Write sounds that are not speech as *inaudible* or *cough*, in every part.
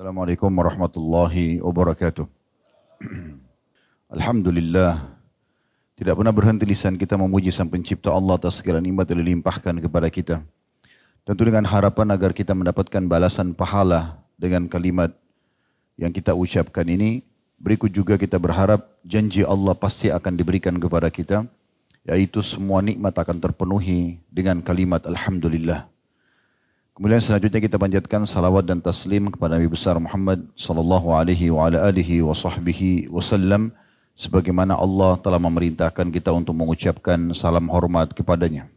Assalamualaikum warahmatullahi wabarakatuh. *clears throat* Alhamdulillah. Tidak pernah berhenti lisan kita memuji sang pencipta Allah atas segala nikmat yang dilimpahkan kepada kita. Tentu dengan harapan agar kita mendapatkan balasan pahala dengan kalimat yang kita ucapkan ini. Berikut juga kita berharap janji Allah pasti akan diberikan kepada kita. Yaitu semua nikmat akan terpenuhi dengan kalimat Alhamdulillah. Kemudian selanjutnya kita panjatkan salawat dan taslim kepada Nabi besar Muhammad sallallahu alaihi wa ala alihi wa sahbihi wasallam sebagaimana Allah telah memerintahkan kita untuk mengucapkan salam hormat kepadanya.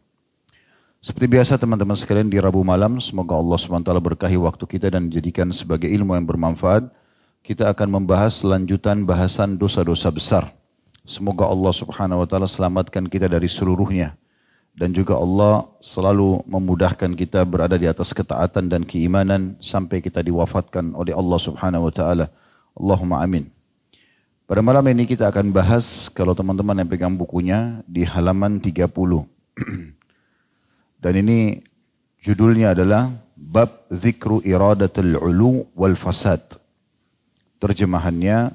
Seperti biasa teman-teman sekalian di Rabu malam, semoga Allah SWT berkahi waktu kita dan jadikan sebagai ilmu yang bermanfaat. Kita akan membahas lanjutan bahasan dosa-dosa besar. Semoga Allah Subhanahu wa taala selamatkan kita dari seluruhnya dan juga Allah selalu memudahkan kita berada di atas ketaatan dan keimanan sampai kita diwafatkan oleh Allah Subhanahu wa taala. Allahumma amin. Pada malam ini kita akan bahas kalau teman-teman yang pegang bukunya di halaman 30. *clears throat* Dan ini judulnya adalah Bab Zikru Iradatul Ulu wal Fasad. Terjemahannya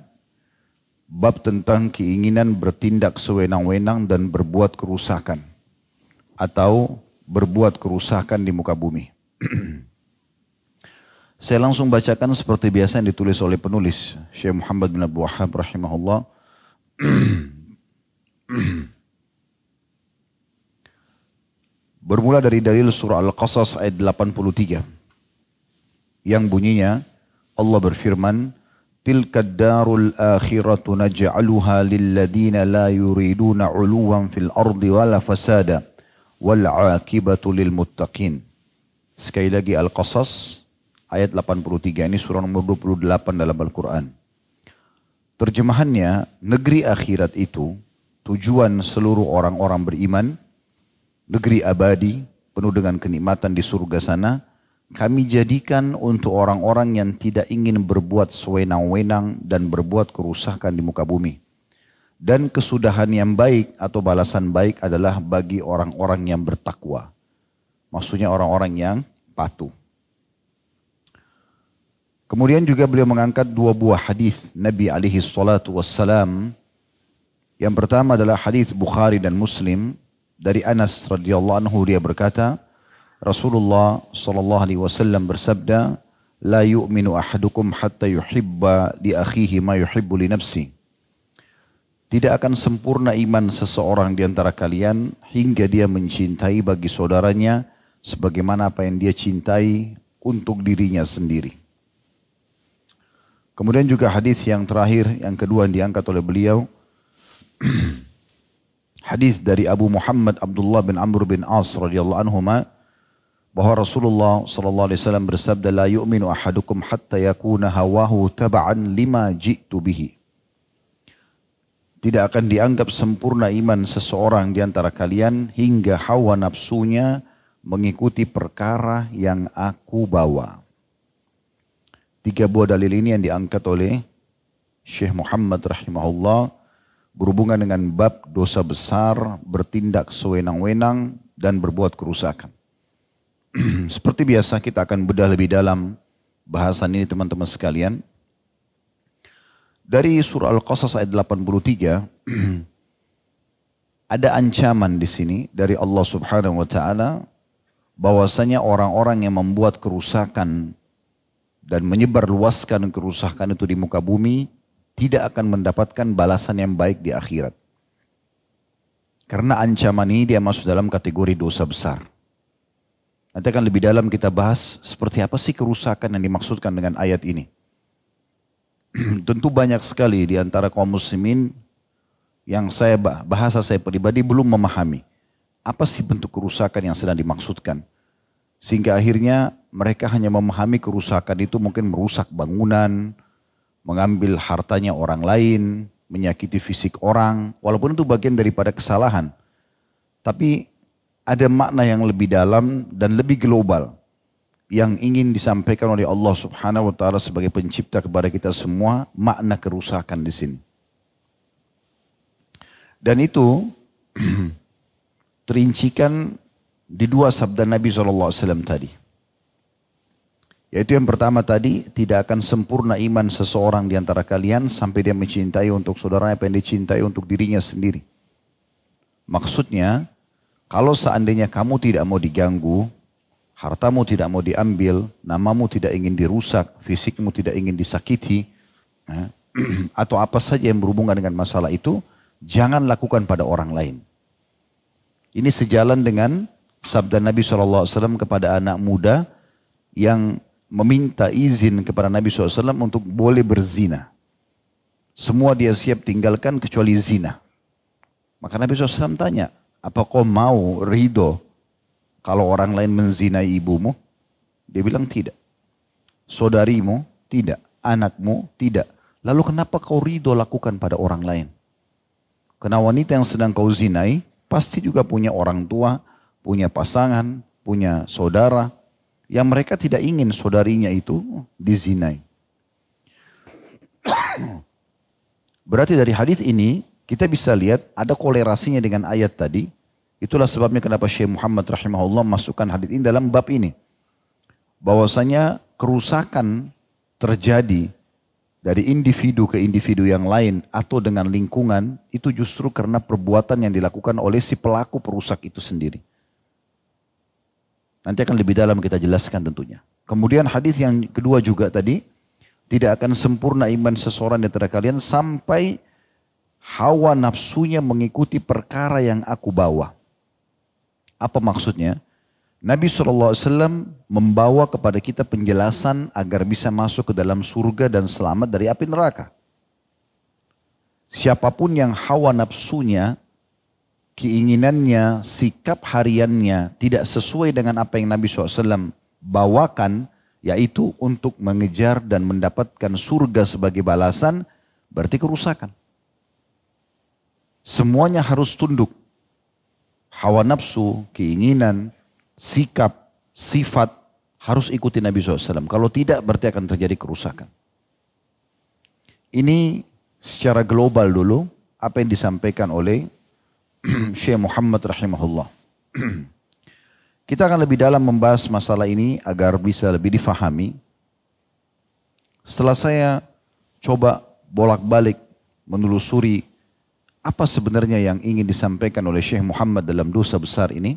bab tentang keinginan bertindak sewenang-wenang dan berbuat kerusakan atau berbuat kerusakan di muka bumi. *clears throat* Saya langsung bacakan seperti biasa yang ditulis oleh penulis Syekh Muhammad bin Abdul Wahab rahimahullah. *clears throat* Bermula dari dalil surah Al-Qasas ayat 83 yang bunyinya Allah berfirman Tilka darul akhiratu naj'aluha lilladina la yuriduna 'uluwan fil ardi wala fasada wal 'akibatu lil muttaqin. Sekali lagi Al-Qasas ayat 83 ini surah nomor 28 dalam Al-Quran. Terjemahannya, negeri akhirat itu tujuan seluruh orang-orang beriman, negeri abadi penuh dengan kenikmatan di surga sana, kami jadikan untuk orang-orang yang tidak ingin berbuat sewenang-wenang dan berbuat kerusakan di muka bumi. Dan kesudahan yang baik atau balasan baik adalah bagi orang-orang yang bertakwa. Maksudnya orang-orang yang patuh. Kemudian juga beliau mengangkat dua buah hadis Nabi alaihi salatu wassalam. Yang pertama adalah hadis Bukhari dan Muslim dari Anas radhiyallahu anhu dia berkata, Rasulullah sallallahu alaihi wasallam bersabda, "La yu'minu ahadukum hatta yuhibba li akhihi ma yuhibbu li nafsi." Tidak akan sempurna iman seseorang di antara kalian hingga dia mencintai bagi saudaranya sebagaimana apa yang dia cintai untuk dirinya sendiri. Kemudian juga hadis yang terakhir, yang kedua yang diangkat oleh beliau. *clears throat* hadis dari Abu Muhammad Abdullah bin Amr bin As radhiyallahu anhu bahwa Rasulullah sallallahu alaihi wasallam bersabda la yu'minu ahadukum hatta yakuna hawahu tab'an lima ji'tu bihi. Tidak akan dianggap sempurna iman seseorang di antara kalian hingga hawa nafsunya mengikuti perkara yang aku bawa. Tiga buah dalil ini yang diangkat oleh Syekh Muhammad rahimahullah berhubungan dengan bab dosa besar, bertindak sewenang-wenang dan berbuat kerusakan. *clears throat* Seperti biasa kita akan bedah lebih dalam bahasan ini teman-teman sekalian. Dari surah Al-Qasas ayat 83 *clears throat* ada ancaman di sini dari Allah Subhanahu wa taala bahwasanya orang-orang yang membuat kerusakan dan menyebarluaskan kerusakan itu di muka bumi tidak akan mendapatkan balasan yang baik di akhirat. Karena ancaman ini dia masuk dalam kategori dosa besar. Nanti akan lebih dalam kita bahas seperti apa sih kerusakan yang dimaksudkan dengan ayat ini. *clears throat* Tentu banyak sekali di antara kaum muslimin yang saya bahasa saya pribadi belum memahami apa sih bentuk kerusakan yang sedang dimaksudkan. Sehingga akhirnya mereka hanya memahami kerusakan itu mungkin merusak bangunan, mengambil hartanya orang lain, menyakiti fisik orang, walaupun itu bagian daripada kesalahan. Tapi ada makna yang lebih dalam dan lebih global yang ingin disampaikan oleh Allah Subhanahu wa taala sebagai pencipta kepada kita semua, makna kerusakan di sini. Dan itu *clears throat* terincikan di dua sabda Nabi SAW tadi. Yaitu yang pertama tadi, tidak akan sempurna iman seseorang di antara kalian sampai dia mencintai untuk saudaranya apa yang dicintai untuk dirinya sendiri. Maksudnya, kalau seandainya kamu tidak mau diganggu, hartamu tidak mau diambil, namamu tidak ingin dirusak, fisikmu tidak ingin disakiti, ya, *clears throat* atau apa saja yang berhubungan dengan masalah itu, jangan lakukan pada orang lain. Ini sejalan dengan sabda Nabi SAW kepada anak muda yang meminta izin kepada Nabi SAW untuk boleh berzina. Semua dia siap tinggalkan kecuali zina. Maka Nabi SAW tanya, apa kau mau ridho kalau orang lain menzinai ibumu? Dia bilang tidak. Saudarimu? Tidak. Anakmu? Tidak. Lalu kenapa kau ridho lakukan pada orang lain? Karena wanita yang sedang kau zinai pasti juga punya orang tua, punya pasangan, punya saudara, yang mereka tidak ingin saudarinya itu dizinai. Berarti dari hadis ini kita bisa lihat ada kolerasinya dengan ayat tadi. Itulah sebabnya kenapa Syekh Muhammad rahimahullah masukkan hadis ini dalam bab ini. Bahwasanya kerusakan terjadi dari individu ke individu yang lain atau dengan lingkungan itu justru karena perbuatan yang dilakukan oleh si pelaku perusak itu sendiri. Nanti akan lebih dalam kita jelaskan tentunya. Kemudian hadis yang kedua juga tadi, tidak akan sempurna iman seseorang di antara kalian sampai hawa nafsunya mengikuti perkara yang aku bawa. Apa maksudnya? Nabi SAW membawa kepada kita penjelasan agar bisa masuk ke dalam surga dan selamat dari api neraka. Siapa pun yang hawa nafsunya keinginannya, sikap hariannya tidak sesuai dengan apa yang Nabi SAW bawakan, yaitu untuk mengejar dan mendapatkan surga sebagai balasan, berarti kerusakan. Semuanya harus tunduk. Hawa nafsu, keinginan, sikap, sifat harus ikuti Nabi SAW. Kalau tidak berarti akan terjadi kerusakan. Ini secara global dulu apa yang disampaikan oleh *clears throat* Syekh Muhammad rahimahullah. *clears throat* Kita akan lebih dalam membahas masalah ini agar bisa lebih difahami. Setelah saya coba bolak-balik menelusuri apa sebenarnya yang ingin disampaikan oleh Syekh Muhammad dalam dosa besar ini,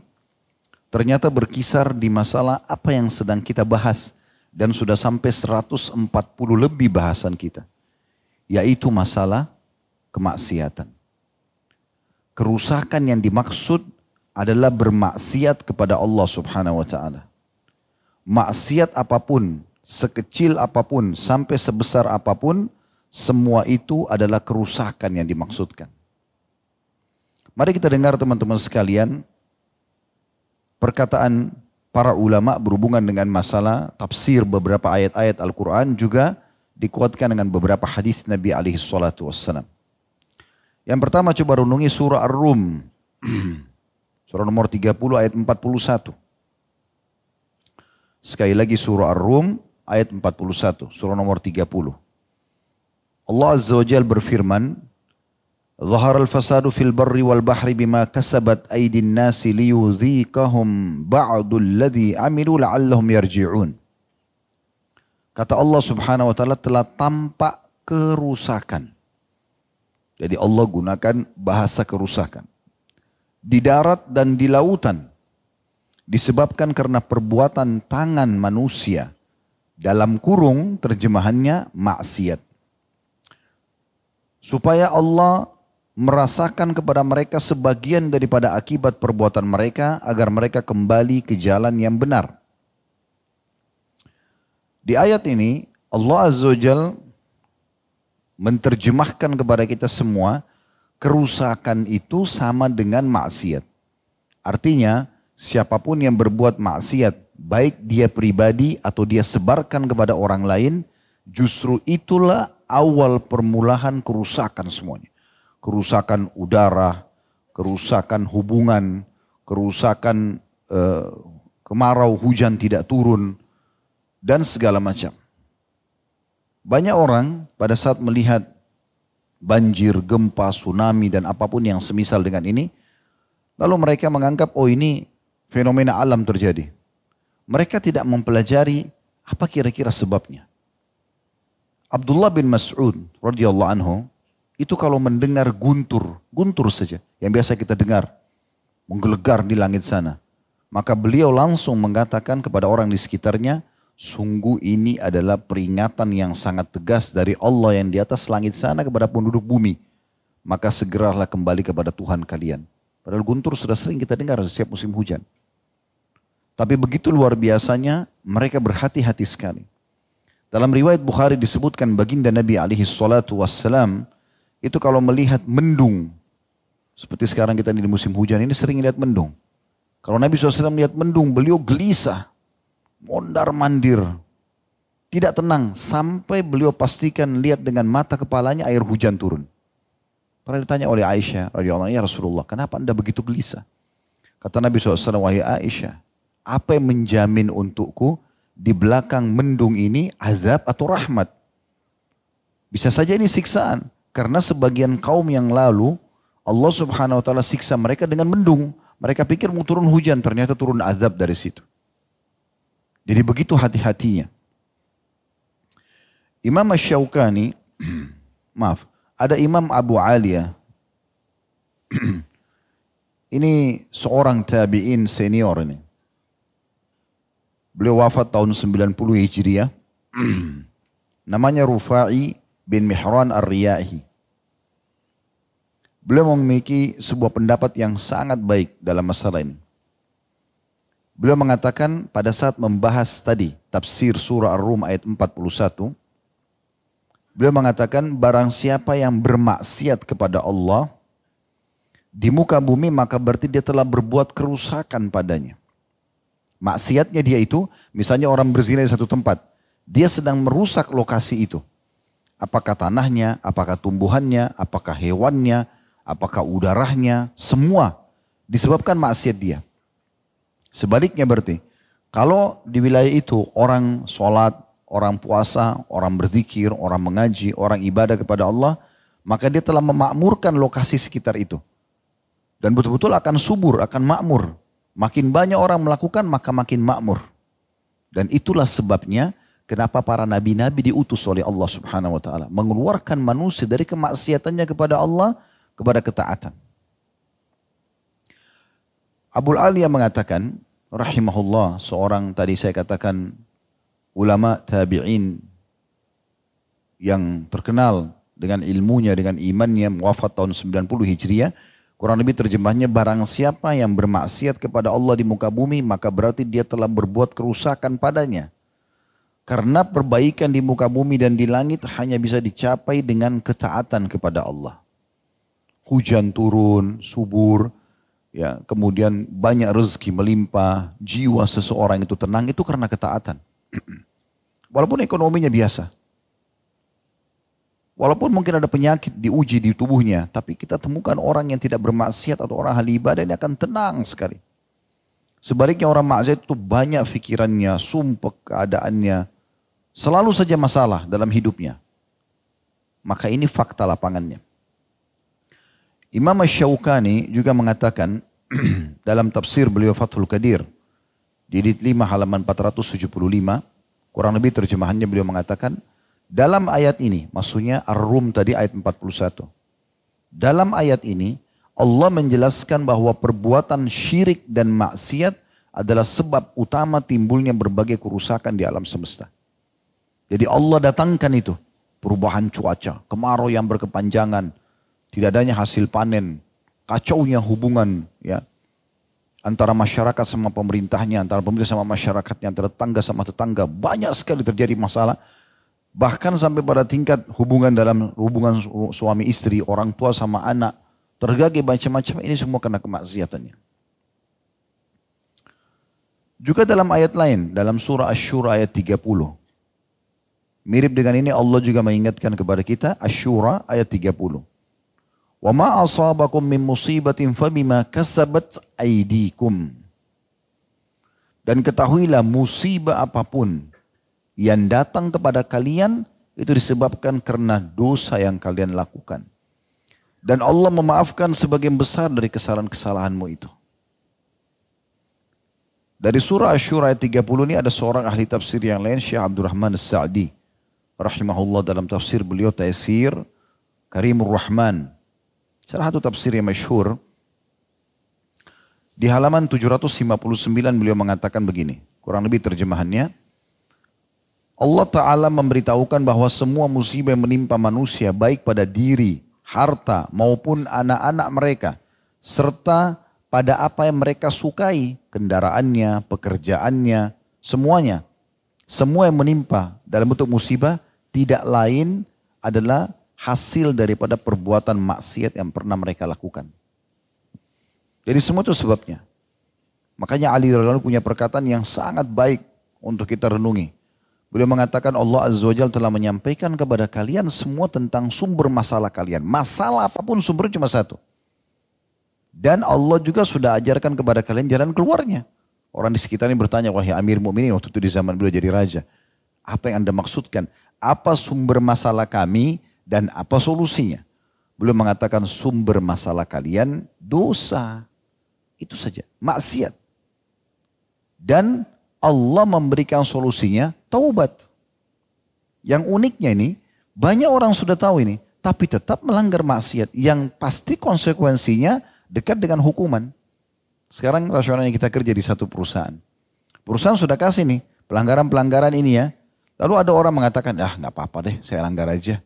ternyata berkisar di masalah apa yang sedang kita bahas dan sudah sampai 140 lebih bahasan kita, yaitu masalah kemaksiatan. Kerusakan yang dimaksud adalah bermaksiat kepada Allah Subhanahu wa taala. Maksiat apa pun, sekecil apa pun, sampai sebesar apa pun, semua itu adalah kerusakan yang dimaksudkan. Mari kita dengar teman-teman sekalian perkataan para ulama berhubungan dengan masalah tafsir beberapa ayat-ayat Al-Quran juga dikuatkan dengan beberapa hadis Nabi alaihi salatu wassalam. Yang pertama coba renungi surah Ar-Rum. *clears throat* surah nomor 30 ayat 41. Sekali lagi surah Ar-Rum ayat 41. Surah nomor 30. Allah Azza wa Jal berfirman, ظهر الفساد في البر والبحر بما كسبت أيدي الناس ليذيقهم بعض الذي عملوا لعلهم يرجعون. Kata Allah subhanahu wa ta'ala telah tampak kerusakan jadi Allah gunakan bahasa kerusakan. Di darat dan di lautan. Disebabkan karena perbuatan tangan manusia. Dalam kurung terjemahannya maksiat. Supaya Allah merasakan kepada mereka sebagian daripada akibat perbuatan mereka agar mereka kembali ke jalan yang benar. Di ayat ini Allah Azza wa Jalla menerjemahkan kepada kita semua kerusakan itu sama dengan maksiat. Artinya siapa pun yang berbuat maksiat baik dia pribadi atau dia sebarkan kepada orang lain justru itulah awal permulaan kerusakan semuanya. Kerusakan udara, kerusakan hubungan, kerusakan eh, kemarau hujan tidak turun dan segala macam. Banyak orang pada saat melihat banjir, gempa, tsunami dan apa pun yang semisal dengan ini, lalu mereka menganggap oh ini fenomena alam terjadi. Mereka tidak mempelajari Apa kira-kira sebabnya? Abdullah bin Mas'ud radhiyallahu anhu itu kalau mendengar guntur, guntur saja yang biasa kita dengar menggelegar di langit sana. Maka beliau langsung mengatakan kepada orang di sekitarnya, sungguh ini adalah peringatan yang sangat tegas dari Allah yang di atas langit sana kepada penduduk bumi. Maka segeralah kembali kepada Tuhan kalian. Padahal guntur sudah sering kita dengar setiap musim hujan. Tapi begitu luar biasanya mereka berhati-hati sekali. Dalam riwayat Bukhari disebutkan baginda Nabi alaihi salatu wassalam itu kalau melihat mendung seperti sekarang kita di musim hujan ini sering lihat mendung. Kalau Nabi SAW melihat mendung, beliau gelisah, mondar mandir, tidak tenang sampai beliau pastikan lihat dengan mata kepalanya air hujan turun. Pernah ditanya oleh Aisyah radhiyallahu ya Rasulullah, kenapa anda begitu gelisah? Kata Nabi SAW, wahai Aisyah, apa yang menjamin untukku di belakang mendung ini azab atau rahmat. Bisa saja ini siksaan. Karena sebagian kaum yang lalu Allah subhanahu wa ta'ala siksa mereka dengan mendung. Mereka pikir mau turun hujan, ternyata turun azab dari situ. Jadi begitu hati-hatinya. Imam Ash-Shawqani, *clears throat* maaf, ada Imam Abu Aliyah. *clears throat* ini seorang tabi'in senior ini. Beliau wafat tahun 90 Hijriah. *clears throat* Namanya Rufai bin Mihran Ar-Riyahi. Beliau memiliki sebuah pendapat yang sangat baik dalam masalah ini. Beliau mengatakan pada saat membahas tadi tafsir surah Ar-Rum ayat 41. Beliau mengatakan barang siapa yang bermaksiat kepada Allah di muka bumi maka berarti dia telah berbuat kerusakan padanya. Maksiatnya dia itu, misalnya orang berzina di satu tempat. Dia sedang merusak lokasi itu. Apakah tanahnya, apakah tumbuhannya, apakah hewannya, apakah udaranya, semua disebabkan maksiat dia. Sebaliknya berarti, kalau di wilayah itu orang sholat, orang puasa, orang berzikir, orang mengaji, orang ibadah kepada Allah, maka dia telah memakmurkan lokasi sekitar itu. Dan betul-betul akan subur, akan makmur. Makin banyak orang melakukan maka makin makmur. Dan itulah sebabnya kenapa para nabi-nabi diutus oleh Allah Subhanahu wa taala, mengeluarkan manusia dari kemaksiatannya kepada Allah kepada ketaatan. Abu Aliyah mengatakan, rahimahullah, seorang tadi saya katakan ulama tabi'in yang terkenal dengan ilmunya, dengan imannya, wafat tahun 90 Hijriah, Kurang lebih terjemahnya barang siapa yang bermaksiat kepada Allah di muka bumi maka berarti dia telah berbuat kerusakan padanya. Karena perbaikan di muka bumi dan di langit hanya bisa dicapai dengan ketaatan kepada Allah. Hujan turun, subur, ya, kemudian banyak rezeki melimpah, jiwa seseorang itu tenang itu karena ketaatan. *clears throat* Walaupun ekonominya biasa. Walaupun mungkin ada penyakit diuji di tubuhnya, tapi kita temukan orang yang tidak bermaksiat atau orang ahli ibadah ini akan tenang sekali. Sebaliknya orang maksiat itu banyak pikirannya, sumpah keadaannya, selalu saja masalah dalam hidupnya. Maka ini fakta lapangannya. Imam Ash-Shawqani juga mengatakan *clears throat* dalam tafsir beliau Fathul Qadir di 5 halaman 475 kurang lebih terjemahannya beliau mengatakan dalam ayat ini, maksudnya Ar-Rum tadi ayat 41. Dalam ayat ini, Allah menjelaskan bahwa perbuatan syirik dan maksiat adalah sebab utama timbulnya berbagai kerusakan di alam semesta. Jadi Allah datangkan itu, perubahan cuaca, kemarau yang berkepanjangan, tidak adanya hasil panen, kacaunya hubungan ya antara masyarakat sama pemerintahnya, antara pemerintah sama masyarakatnya, antara tetangga sama tetangga, banyak sekali terjadi masalah Bahkan sampai pada tingkat hubungan dalam hubungan suami istri, orang tua sama anak. Tergagi macam-macam ini semua karena kemaksiatannya. Juga dalam ayat lain, dalam surah Ash-Shura ayat 30. Mirip dengan ini Allah juga mengingatkan kepada kita, Ash-Shura ayat 30. Wa ma asabakum min musibatin fabima kasabat aidikum. Dan ketahuilah musibah apa pun yang datang kepada kalian itu disebabkan karena dosa yang kalian lakukan. Dan Allah memaafkan sebagian besar dari kesalahan-kesalahanmu itu. Dari surah Ash-Shura ayat 30 ini ada seorang ahli tafsir yang lain, Syekh Abdurrahman As-Sa'di. Rahimahullah dalam tafsir beliau Taisir Karimur Rahman. Salah satu tafsir yang masyhur. Di halaman 759 beliau mengatakan begini. Kurang lebih terjemahannya. Allah Ta'ala memberitahukan bahwa semua musibah yang menimpa manusia baik pada diri, harta maupun anak-anak mereka. Serta pada apa yang mereka sukai, kendaraannya, pekerjaannya, semuanya. Semua yang menimpa dalam bentuk musibah tidak lain adalah hasil daripada perbuatan maksiat yang pernah mereka lakukan. Jadi semua itu sebabnya. Makanya Ali radhiyallahu punya perkataan yang sangat baik untuk kita renungi. Beliau mengatakan Allah Azza wa telah menyampaikan kepada kalian semua tentang sumber masalah kalian. Masalah apa pun sumbernya cuma satu. Dan Allah juga sudah ajarkan kepada kalian jalan keluarnya. Orang di sekitar ini bertanya, wahai Amir Mu'minin waktu itu di zaman beliau jadi raja. Apa yang anda maksudkan? Apa sumber masalah kami dan apa solusinya? Beliau mengatakan sumber masalah kalian dosa. Itu saja, maksiat. Dan Allah memberikan solusinya taubat. Yang uniknya ini, banyak orang sudah tahu ini, tapi tetap melanggar maksiat. Yang pasti konsekuensinya dekat dengan hukuman. Sekarang rasionalnya kita kerja di satu perusahaan. Perusahaan sudah kasih nih pelanggaran-pelanggaran ini ya. Lalu ada orang mengatakan, ah nggak apa-apa deh, saya langgar aja.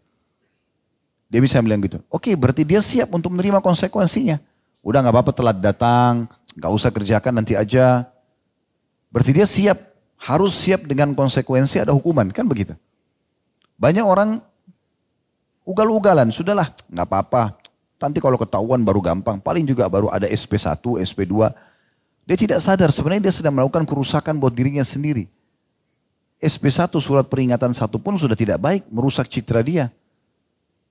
Dia bisa bilang gitu. Oke, berarti dia siap untuk menerima konsekuensinya. Udah nggak apa-apa telat datang, nggak usah kerjakan nanti aja. Berarti dia siap, harus siap dengan konsekuensi ada hukuman, kan begitu. Banyak orang ugal-ugalan, sudahlah nggak apa-apa, Nanti kalau ketahuan baru gampang, paling juga baru ada SP1, SP2. Dia tidak sadar sebenarnya dia sedang melakukan kerusakan buat dirinya sendiri. SP1 surat peringatan satu pun sudah tidak baik, merusak citra dia.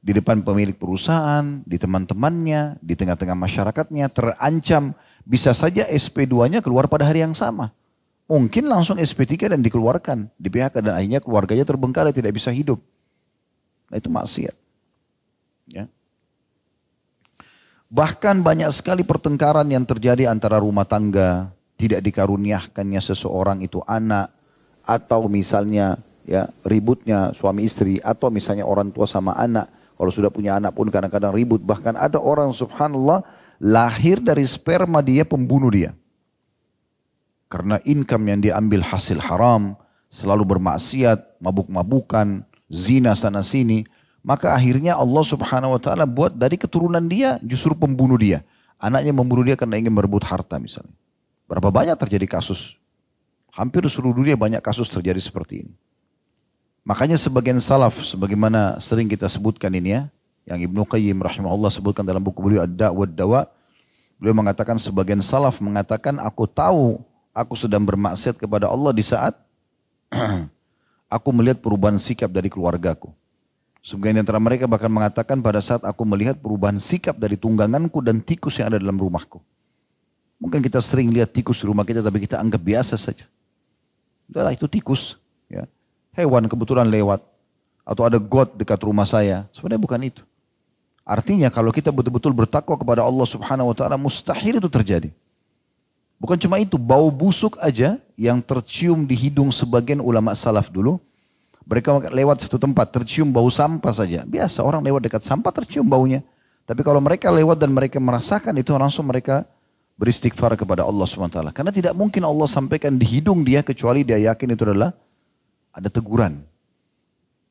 Di depan pemilik perusahaan, di teman-temannya, di tengah-tengah masyarakatnya terancam bisa saja SP2-nya keluar pada hari yang sama. Mungkin langsung SP3 dan dikeluarkan di PHK dan akhirnya keluarganya terbengkalai tidak bisa hidup. Nah itu maksiat. Ya. Bahkan banyak sekali pertengkaran yang terjadi antara rumah tangga, tidak dikaruniakannya seseorang itu anak, atau misalnya ya ributnya suami istri, atau misalnya orang tua sama anak. Kalau sudah punya anak pun kadang-kadang ribut. Bahkan ada orang subhanallah lahir dari sperma dia pembunuh dia. Karena income yang diambil hasil haram, selalu bermaksiat, mabuk-mabukan, zina sana sini. Maka akhirnya Allah subhanahu wa ta'ala buat dari keturunan dia justru pembunuh dia. Anaknya membunuh dia karena ingin merebut harta misalnya. Berapa banyak terjadi kasus. Hampir seluruh dunia banyak kasus terjadi seperti ini. Makanya sebagian salaf, sebagaimana sering kita sebutkan ini ya, yang Ibnu Qayyim rahimahullah sebutkan dalam buku beliau Ad-Da' Dawa, beliau mengatakan sebagian salaf mengatakan aku tahu aku sedang bermaksiat kepada Allah di saat *clears throat* aku melihat perubahan sikap dari keluargaku. Sebagian antara mereka bahkan mengatakan pada saat aku melihat perubahan sikap dari tungganganku dan tikus yang ada dalam rumahku. Mungkin kita sering lihat tikus di rumah kita tapi kita anggap biasa saja. Udahlah itu tikus. Ya. Hewan kebetulan lewat. Atau ada god dekat rumah saya. Sebenarnya bukan itu. Artinya kalau kita betul-betul bertakwa kepada Allah subhanahu wa ta'ala mustahil itu terjadi. Bukan cuma itu, bau busuk aja yang tercium di hidung sebagian ulama salaf dulu mereka lewat satu tempat tercium bau sampah saja. Biasa orang lewat dekat sampah tercium baunya. Tapi kalau mereka lewat dan mereka merasakan itu langsung mereka beristighfar kepada Allah SWT. Karena tidak mungkin Allah sampaikan di hidung dia kecuali dia yakin itu adalah ada teguran.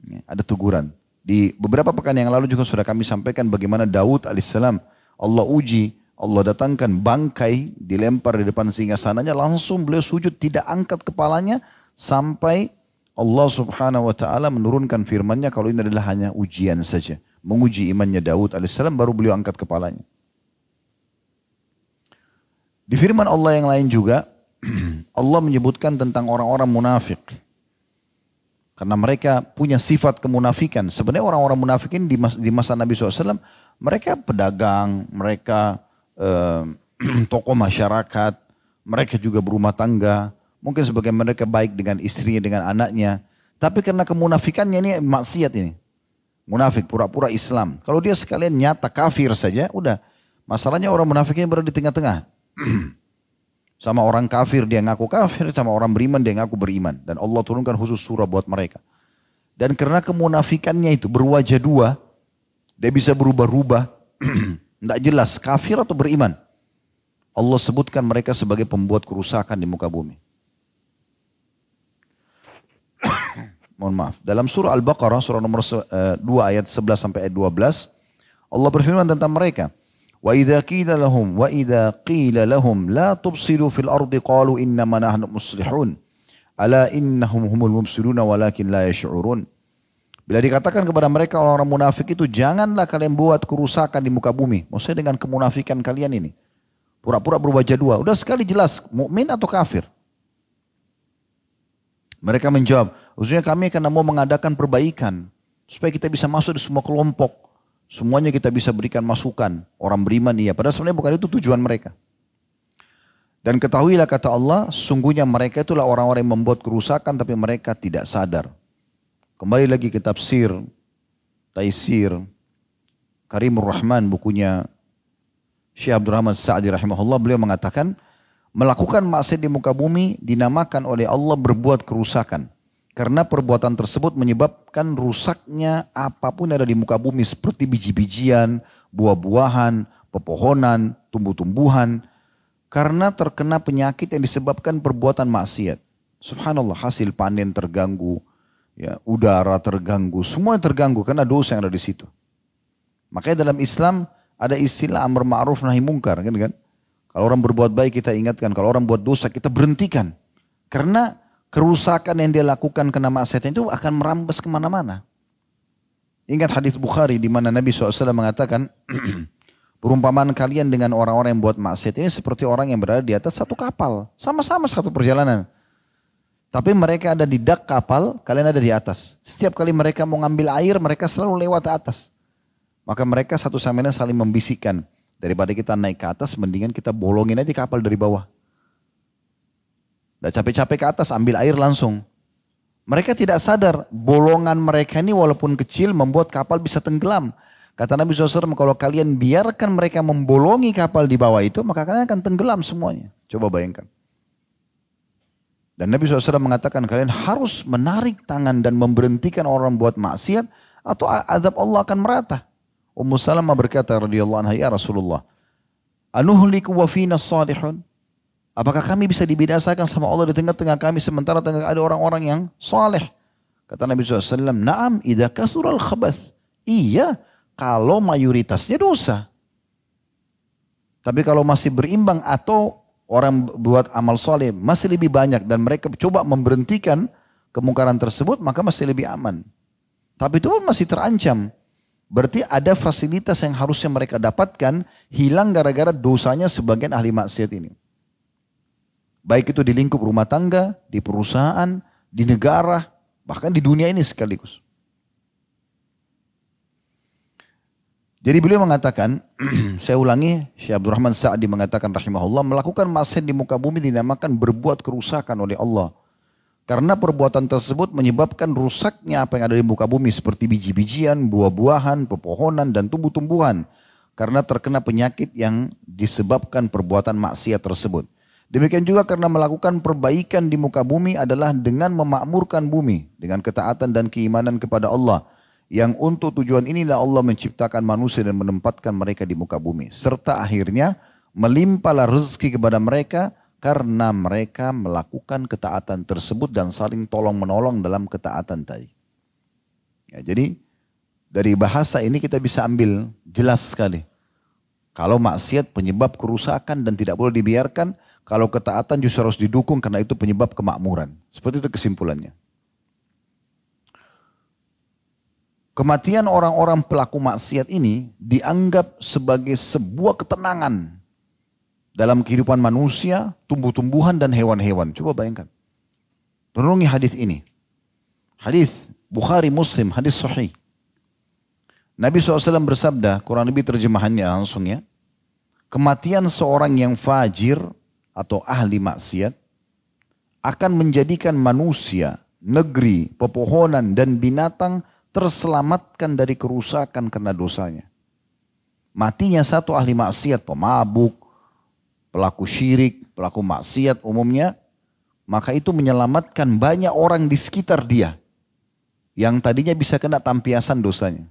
Ya, ada teguran. Di beberapa pekan yang lalu juga sudah kami sampaikan bagaimana Daud alaihissalam Allah uji, Allah datangkan bangkai dilempar di depan singa sananya langsung beliau sujud tidak angkat kepalanya sampai Allah subhanahu wa ta'ala menurunkan firmannya kalau ini adalah hanya ujian saja. Menguji imannya Daud alaihissalam baru beliau angkat kepalanya. Di firman Allah yang lain juga, *clears throat* Allah menyebutkan tentang orang-orang munafik. Karena mereka punya sifat kemunafikan. Sebenarnya orang-orang munafik ini di masa, Nabi SAW, mereka pedagang, mereka eh, *clears throat* tokoh masyarakat, mereka juga berumah tangga, Mungkin sebagai mereka baik dengan istrinya, dengan anaknya. Tapi karena kemunafikannya ini maksiat ini. Munafik, pura-pura Islam. Kalau dia sekalian nyata kafir saja, udah. Masalahnya orang munafik ini berada di tengah-tengah. *clears throat* Sama orang kafir dia ngaku kafir, sama orang beriman dia ngaku beriman. Dan Allah turunkan khusus surah buat mereka. Dan karena kemunafikannya itu berwajah dua, dia bisa berubah-ubah. *clears throat* Tidak jelas kafir atau beriman. Allah sebutkan mereka sebagai pembuat kerusakan di muka bumi. *clears throat* Mohon maaf. Dalam surah Al-Baqarah, surah nomor 2 eh, ayat 11 sampai ayat 12, Allah berfirman tentang mereka. وَإِذَا قِيلَ لَهُمْ وَإِذَا قِيلَ لَهُمْ لَا lahum فِي الْأَرْضِ قَالُوا إِنَّمَا نَحْنُ inna أَلَا إِنَّهُمْ هُمُ Ala وَلَكِنْ لَا يَشْعُرُونَ. Bila dikatakan kepada mereka orang-orang munafik itu janganlah kalian buat kerusakan di muka bumi. Maksudnya dengan kemunafikan kalian ini. Pura-pura berwajah dua. Udah sekali jelas mukmin atau kafir. Mereka menjawab, Maksudnya kami karena mau mengadakan perbaikan supaya kita bisa masuk di semua kelompok. Semuanya kita bisa berikan masukan. Orang beriman iya. Padahal sebenarnya bukan itu tujuan mereka. Dan ketahuilah kata Allah, sungguhnya mereka itulah orang-orang yang membuat kerusakan tapi mereka tidak sadar. Kembali lagi ke tafsir, Taisir, Karimur Rahman bukunya Syekh Abdul Rahman Sa'adi rahimahullah beliau mengatakan melakukan maksiat di muka bumi dinamakan oleh Allah berbuat kerusakan. Karena perbuatan tersebut menyebabkan rusaknya apa pun yang ada di muka bumi seperti biji-bijian, buah-buahan, pepohonan, tumbuh-tumbuhan. Karena terkena penyakit yang disebabkan perbuatan maksiat. Subhanallah hasil panen terganggu, ya udara terganggu, semua terganggu karena dosa yang ada di situ. Makanya dalam Islam ada istilah amr ma'ruf nahi mungkar kan kan. Kalau orang berbuat baik kita ingatkan, kalau orang buat dosa kita berhentikan. Karena kerusakan yang dia lakukan kena maksiat itu akan merambas ke mana-mana. Ingat hadis Bukhari di mana Nabi SAW mengatakan, *clears throat* perumpamaan kalian dengan orang-orang yang buat maksiat ini seperti orang yang berada di atas satu kapal. Sama-sama satu perjalanan. Tapi mereka ada di dak kapal, kalian ada di atas. Setiap kali mereka mau ngambil air, mereka selalu lewat atas. Maka mereka satu sama lain saling membisikkan. Daripada kita naik ke atas, mendingan kita bolongin aja kapal dari bawah. Tidak capek-capek ke atas, ambil air langsung. Mereka tidak sadar bolongan mereka ini walaupun kecil membuat kapal bisa tenggelam. Kata Nabi SAW, kalau kalian biarkan mereka membolongi kapal di bawah itu, maka kalian akan tenggelam semuanya. Coba bayangkan. Dan Nabi SAW mengatakan kalian harus menarik tangan dan memberhentikan orang buat maksiat atau azab Allah akan merata. Ummu Salamah berkata radhiyallahu anha ya Rasulullah, "Anuhliku wa fina salihun?" Apakah kami bisa dibinasakan sama Allah di tengah-tengah kami sementara tengah ada orang-orang yang soleh? Kata Nabi SAW, Naam idha kathural khabath. Iya, kalau mayoritasnya dosa. Tapi kalau masih berimbang atau orang buat amal soleh masih lebih banyak dan mereka coba memberhentikan kemungkaran tersebut maka masih lebih aman. Tapi itu pun masih terancam. Berarti ada fasilitas yang harusnya mereka dapatkan hilang gara-gara dosanya sebagian ahli maksiat ini. Baik itu di lingkup rumah tangga, di perusahaan, di negara, bahkan di dunia ini sekaligus. Jadi beliau mengatakan, *clears throat* saya ulangi, Syekh Abdurrahman Sa'adi mengatakan rahimahullah, melakukan maksiat di muka bumi dinamakan berbuat kerusakan oleh Allah. Karena perbuatan tersebut menyebabkan rusaknya apa yang ada di muka bumi seperti biji-bijian, buah-buahan, pepohonan, dan tumbuh-tumbuhan. Karena terkena penyakit yang disebabkan perbuatan maksiat tersebut. Demikian juga karena melakukan perbaikan di muka bumi adalah dengan memakmurkan bumi dengan ketaatan dan keimanan kepada Allah. Yang untuk tujuan inilah Allah menciptakan manusia dan menempatkan mereka di muka bumi. Serta akhirnya melimpahlah rezeki kepada mereka karena mereka melakukan ketaatan tersebut dan saling tolong menolong dalam ketaatan tadi. Ya, jadi dari bahasa ini kita bisa ambil jelas sekali. Kalau maksiat penyebab kerusakan dan tidak boleh dibiarkan, kalau ketaatan justru harus didukung karena itu penyebab kemakmuran. Seperti itu kesimpulannya. Kematian orang-orang pelaku maksiat ini dianggap sebagai sebuah ketenangan dalam kehidupan manusia, tumbuh-tumbuhan dan hewan-hewan. Coba bayangkan. Renungi hadis ini. Hadis Bukhari Muslim, hadis sahih. Nabi SAW bersabda, kurang lebih terjemahannya langsung ya. Kematian seorang yang fajir atau ahli maksiat akan menjadikan manusia, negeri, pepohonan dan binatang terselamatkan dari kerusakan karena dosanya. Matinya satu ahli maksiat, pemabuk, pelaku syirik, pelaku maksiat umumnya, maka itu menyelamatkan banyak orang di sekitar dia yang tadinya bisa kena tampiasan dosanya.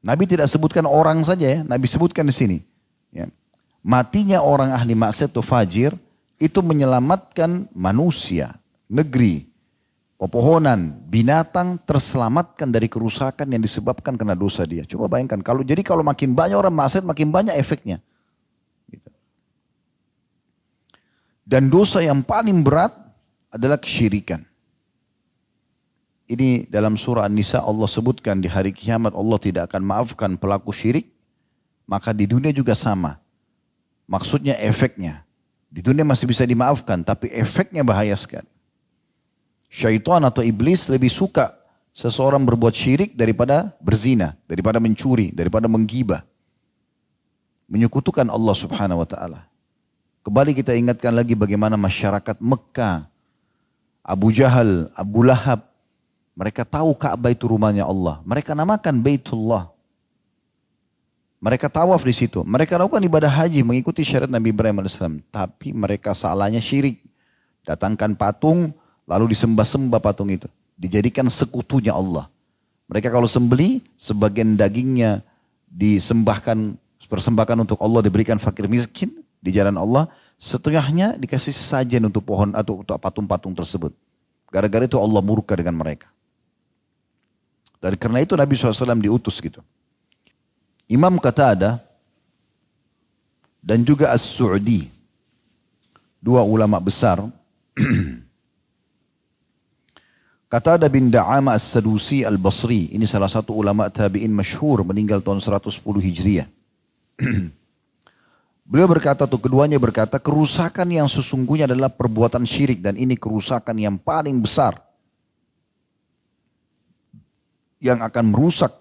Nabi tidak sebutkan orang saja ya, Nabi sebutkan di sini. Ya. Matinya orang ahli maksiat atau fajir itu menyelamatkan manusia, negeri, pepohonan, binatang terselamatkan dari kerusakan yang disebabkan karena dosa dia. Coba bayangkan kalau jadi kalau makin banyak orang maksiat makin banyak efeknya. Gitu. Dan dosa yang paling berat adalah kesyirikan. Ini dalam surah An-Nisa Allah sebutkan di hari kiamat Allah tidak akan maafkan pelaku syirik. Maka di dunia juga sama. Maksudnya efeknya. Di dunia masih bisa dimaafkan tapi efeknya bahaya sekali. Syaitan atau iblis lebih suka seseorang berbuat syirik daripada berzina, daripada mencuri, daripada menggibah. Menyekutukan Allah subhanahu wa ta'ala. Kembali kita ingatkan lagi bagaimana masyarakat Mekah, Abu Jahal, Abu Lahab, mereka tahu Ka'bah itu rumahnya Allah. Mereka namakan Baitullah. Mereka tawaf di situ. Mereka lakukan ibadah haji mengikuti syariat Nabi Ibrahim AS. Tapi mereka salahnya syirik. Datangkan patung, lalu disembah-sembah patung itu. Dijadikan sekutunya Allah. Mereka kalau sembeli, sebagian dagingnya disembahkan, persembahkan untuk Allah, diberikan fakir miskin di jalan Allah. Setengahnya dikasih sesajen untuk pohon atau untuk patung-patung tersebut. Gara-gara itu Allah murka dengan mereka. Dan karena itu Nabi SAW diutus gitu. Imam kata ada dan juga As-Su'di, dua ulama besar, *clears throat* kata ada bin Da'ama As-Sadusi Al-Basri, ini salah satu ulama tabi'in masyhur meninggal tahun 110 Hijriah. *clears throat* Beliau berkata atau keduanya berkata kerusakan yang sesungguhnya adalah perbuatan syirik dan ini kerusakan yang paling besar yang akan merusak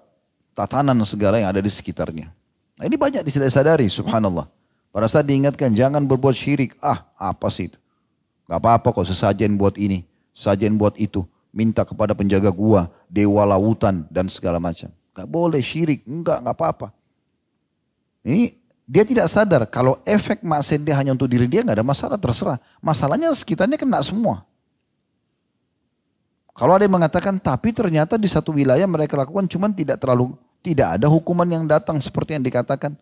tatanan segala yang ada di sekitarnya. Nah ini banyak tidak sadari, subhanallah. Pada saat diingatkan jangan berbuat syirik, ah apa sih itu? Gak apa-apa kok sesajen buat ini, sesajen buat itu. Minta kepada penjaga gua, dewa lautan dan segala macam. Gak boleh syirik, enggak, gak apa-apa. Ini dia tidak sadar kalau efek maksiat dia hanya untuk diri dia nggak ada masalah terserah. Masalahnya sekitarnya kena semua. Kalau ada yang mengatakan tapi ternyata di satu wilayah mereka lakukan cuman tidak terlalu tidak ada hukuman yang datang seperti yang dikatakan.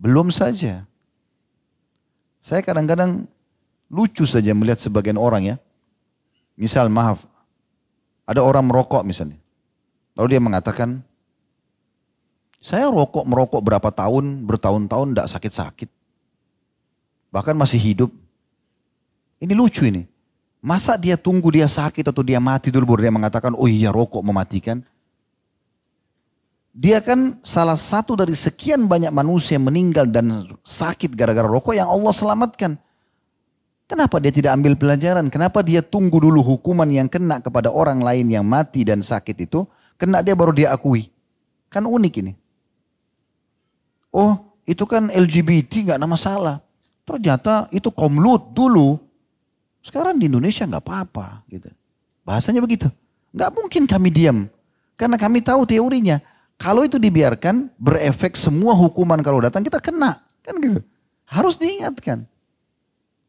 Belum saja. Saya kadang-kadang lucu saja melihat sebagian orang ya. Misal maaf, ada orang merokok misalnya. Lalu dia mengatakan, saya rokok merokok berapa tahun, bertahun-tahun tidak sakit-sakit. Bahkan masih hidup. Ini lucu ini. Masa dia tunggu dia sakit atau dia mati dulu baru dia mengatakan, oh iya rokok mematikan. Dia kan salah satu dari sekian banyak manusia yang meninggal dan sakit gara-gara rokok yang Allah selamatkan. Kenapa dia tidak ambil pelajaran? Kenapa dia tunggu dulu hukuman yang kena kepada orang lain yang mati dan sakit itu, kena dia baru dia akui. Kan unik ini. Oh, itu kan LGBT nggak ada masalah. Ternyata itu komlut dulu sekarang di Indonesia nggak apa-apa gitu. Bahasanya begitu. Nggak mungkin kami diam. Karena kami tahu teorinya. Kalau itu dibiarkan berefek semua hukuman kalau datang kita kena. Kan gitu. Harus diingatkan.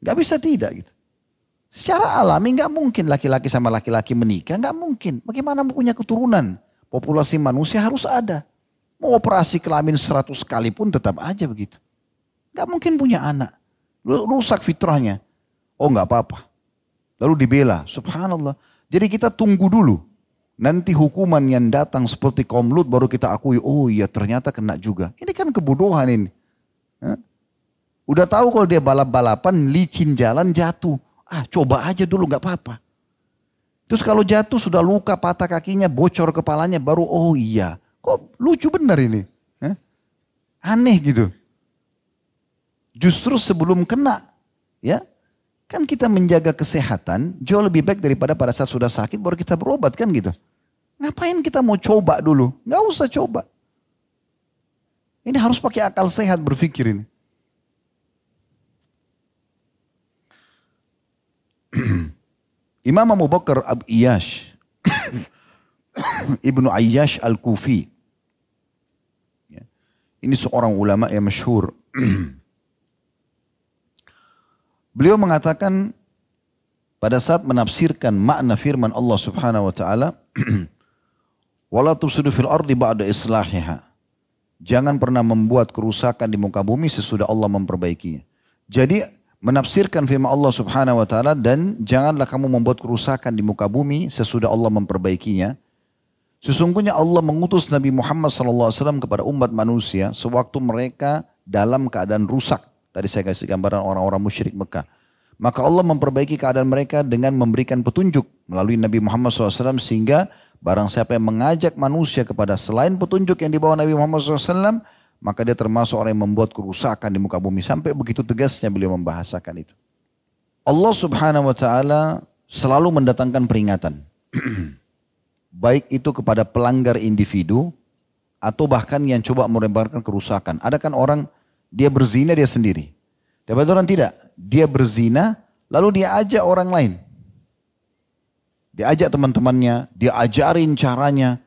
Nggak bisa tidak gitu. Secara alami nggak mungkin laki-laki sama laki-laki menikah. Nggak mungkin. Bagaimana punya keturunan? Populasi manusia harus ada. Mau operasi kelamin 100 kali pun tetap aja begitu. Nggak mungkin punya anak. Rusak fitrahnya. Oh nggak apa-apa. Lalu dibela, subhanallah. Jadi kita tunggu dulu. Nanti hukuman yang datang seperti kaum baru kita akui, oh iya ternyata kena juga. Ini kan kebodohan ini. Udah tahu kalau dia balap-balapan, licin jalan jatuh. Ah coba aja dulu nggak apa-apa. Terus kalau jatuh sudah luka patah kakinya, bocor kepalanya, baru oh iya. Kok lucu benar ini. Aneh gitu. Justru sebelum kena, ya Kan kita menjaga kesehatan jauh lebih baik daripada pada saat sudah sakit baru kita berobat kan gitu. Ngapain kita mau coba dulu? Nggak usah coba. Ini harus pakai akal sehat berpikir ini. *clears throat* Imam Abu Bakar Ab Iyash *clears throat* Ibnu Ayyash Al-Kufi ya. Ini seorang ulama yang masyhur *clears throat* Beliau mengatakan pada saat menafsirkan makna firman Allah Subhanahu wa taala, *clears throat* "Wala tufsidu fil ardi ba'da islahiha." Jangan pernah membuat kerusakan di muka bumi sesudah Allah memperbaikinya. Jadi menafsirkan firman Allah Subhanahu wa taala dan janganlah kamu membuat kerusakan di muka bumi sesudah Allah memperbaikinya. Sesungguhnya Allah mengutus Nabi Muhammad SAW kepada umat manusia sewaktu mereka dalam keadaan rusak Tadi saya kasih gambaran orang-orang musyrik Mekah. Maka Allah memperbaiki keadaan mereka dengan memberikan petunjuk melalui Nabi Muhammad SAW sehingga barang siapa yang mengajak manusia kepada selain petunjuk yang dibawa Nabi Muhammad SAW maka dia termasuk orang yang membuat kerusakan di muka bumi sampai begitu tegasnya beliau membahasakan itu. Allah Subhanahu wa taala selalu mendatangkan peringatan. *clears throat* Baik itu kepada pelanggar individu atau bahkan yang coba merebarkan kerusakan. Ada kan orang dia berzina dia sendiri. Dapat orang tidak? Dia berzina lalu dia ajak orang lain. Dia ajak teman-temannya, dia ajarin caranya.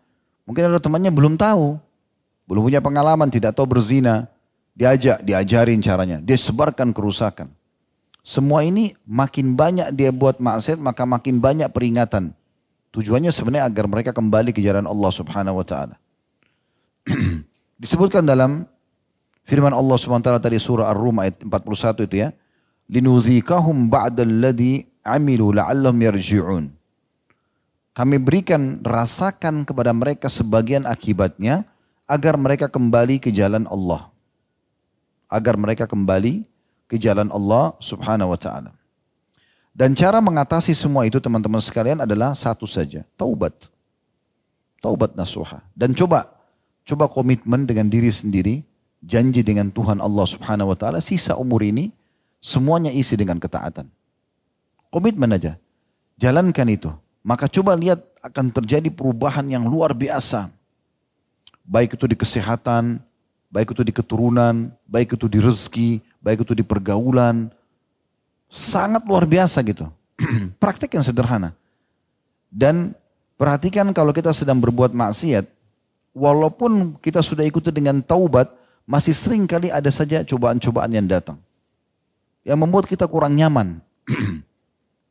Mungkin ada temannya belum tahu, belum punya pengalaman, tidak tahu berzina. Diajak, diajarin caranya, dia sebarkan kerusakan. Semua ini makin banyak dia buat maksiat, maka makin banyak peringatan. Tujuannya sebenarnya agar mereka kembali ke jalan Allah Subhanahu wa taala. *clears throat* Disebutkan dalam Firman Allah SWT tadi surah Ar-Rum ayat 41 itu ya. Linudhikahum ba'dalladhi amilu la'allahum yarji'un. Kami berikan, rasakan kepada mereka sebagian akibatnya agar mereka kembali ke jalan Allah. Agar mereka kembali ke jalan Allah subhanahu wa ta'ala. Dan cara mengatasi semua itu teman-teman sekalian adalah satu saja. Taubat. Taubat nasuha. Dan coba, coba komitmen dengan diri sendiri janji dengan Tuhan Allah Subhanahu wa taala sisa umur ini semuanya isi dengan ketaatan. Komitmen aja. Jalankan itu. Maka coba lihat akan terjadi perubahan yang luar biasa. Baik itu di kesehatan, baik itu di keturunan, baik itu di rezeki, baik itu di pergaulan. Sangat luar biasa gitu. *clears throat* Praktek yang sederhana. Dan perhatikan kalau kita sedang berbuat maksiat, walaupun kita sudah ikuti dengan taubat, masih sering kali ada saja cobaan-cobaan yang datang. Yang membuat kita kurang nyaman. *clears throat*